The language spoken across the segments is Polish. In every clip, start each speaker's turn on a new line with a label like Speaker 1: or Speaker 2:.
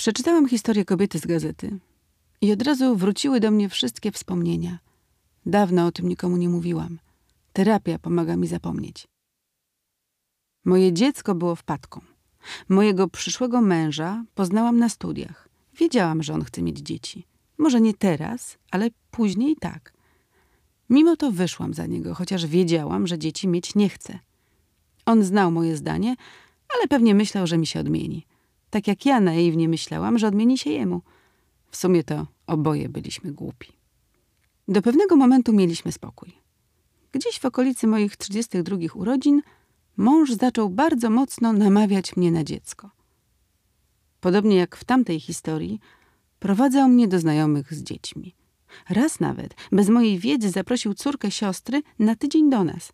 Speaker 1: Przeczytałam historię kobiety z gazety i od razu wróciły do mnie wszystkie wspomnienia. Dawno o tym nikomu nie mówiłam. Terapia pomaga mi zapomnieć. Moje dziecko było wpadką. Mojego przyszłego męża poznałam na studiach. Wiedziałam, że on chce mieć dzieci. Może nie teraz, ale później tak. Mimo to wyszłam za niego, chociaż wiedziałam, że dzieci mieć nie chce. On znał moje zdanie, ale pewnie myślał, że mi się odmieni. Tak jak ja naiwnie myślałam, że odmieni się jemu. W sumie to oboje byliśmy głupi. Do pewnego momentu mieliśmy spokój. Gdzieś w okolicy moich 32 urodzin mąż zaczął bardzo mocno namawiać mnie na dziecko. Podobnie jak w tamtej historii, prowadzał mnie do znajomych z dziećmi. Raz nawet, bez mojej wiedzy, zaprosił córkę siostry na tydzień do nas.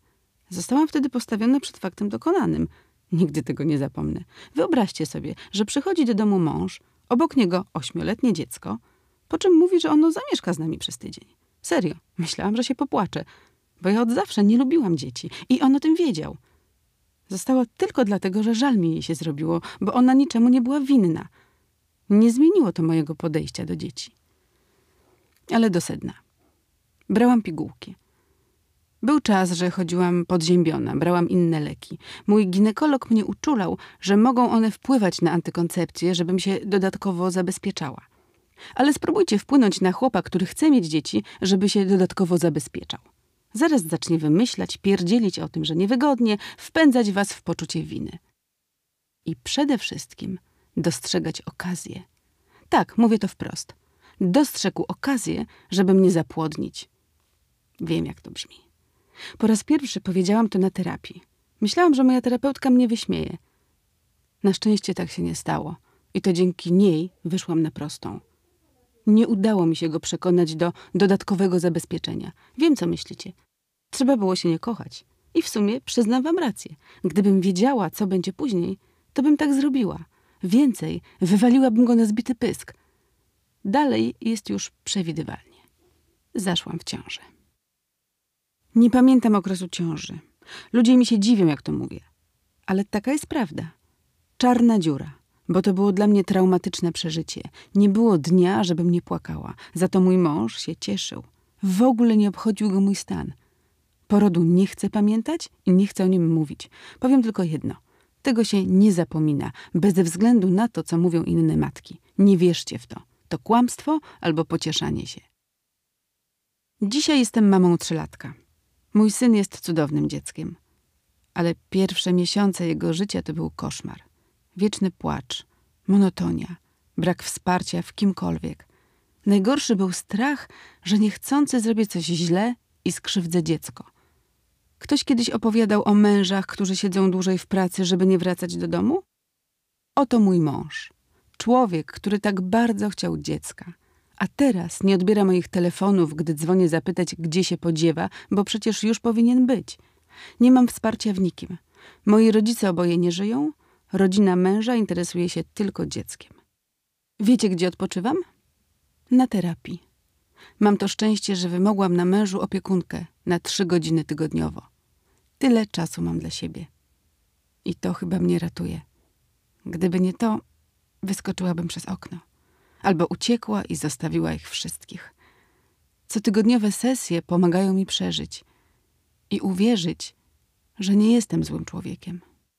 Speaker 1: Zostałam wtedy postawiona przed faktem dokonanym. Nigdy tego nie zapomnę. Wyobraźcie sobie, że przychodzi do domu mąż, obok niego ośmioletnie dziecko, po czym mówi, że ono zamieszka z nami przez tydzień. Serio, myślałam, że się popłaczę, bo ja od zawsze nie lubiłam dzieci i on o tym wiedział. Została tylko dlatego, że żal mi jej się zrobiło, bo ona niczemu nie była winna. Nie zmieniło to mojego podejścia do dzieci. Ale do sedna. Brałam pigułki. Był czas, że chodziłam podziębiona, brałam inne leki. Mój ginekolog mnie uczulał, że mogą one wpływać na antykoncepcję, żebym się dodatkowo zabezpieczała. Ale spróbujcie wpłynąć na chłopa, który chce mieć dzieci, żeby się dodatkowo zabezpieczał. Zaraz zacznie wymyślać, pierdzielić o tym, że niewygodnie, wpędzać was w poczucie winy. I przede wszystkim dostrzegać okazję. Tak, mówię to wprost. Dostrzegł okazję, żeby mnie zapłodnić. Wiem, jak to brzmi. Po raz pierwszy powiedziałam to na terapii. Myślałam, że moja terapeutka mnie wyśmieje. Na szczęście tak się nie stało. I to dzięki niej wyszłam na prostą. Nie udało mi się go przekonać do dodatkowego zabezpieczenia. Wiem, co myślicie. Trzeba było się nie kochać. I w sumie przyznam wam rację. Gdybym wiedziała, co będzie później, to bym tak zrobiła. Więcej, wywaliłabym go na zbity pysk. Dalej jest już przewidywalnie. Zaszłam w ciążę. Nie pamiętam okresu ciąży. Ludzie mi się dziwią, jak to mówię. Ale taka jest prawda. Czarna dziura, bo to było dla mnie traumatyczne przeżycie. Nie było dnia, żebym nie płakała. Za to mój mąż się cieszył. W ogóle nie obchodził go mój stan. Porodu nie chcę pamiętać i nie chcę o nim mówić. Powiem tylko jedno. Tego się nie zapomina, bez względu na to, co mówią inne matki. Nie wierzcie w to. To kłamstwo albo pocieszanie się. Dzisiaj jestem mamą trzylatka. Mój syn jest cudownym dzieckiem. Ale pierwsze miesiące jego życia to był koszmar. Wieczny płacz, monotonia, brak wsparcia w kimkolwiek. Najgorszy był strach, że niechcący zrobię coś źle i skrzywdzę dziecko. Ktoś kiedyś opowiadał o mężach, którzy siedzą dłużej w pracy, żeby nie wracać do domu? Oto mój mąż. Człowiek, który tak bardzo chciał dziecka. A teraz nie odbiera moich telefonów, gdy dzwonię zapytać, gdzie się podziewa, bo przecież już powinien być. Nie mam wsparcia w nikim. Moi rodzice oboje nie żyją. Rodzina męża interesuje się tylko dzieckiem. Wiecie, gdzie odpoczywam? Na terapii. Mam to szczęście, że wymogłam na mężu opiekunkę na trzy godziny tygodniowo. Tyle czasu mam dla siebie. I to chyba mnie ratuje. Gdyby nie to, wyskoczyłabym przez okno. Albo uciekła i zostawiła ich wszystkich. Cotygodniowe sesje pomagają mi przeżyć i uwierzyć, że nie jestem złym człowiekiem.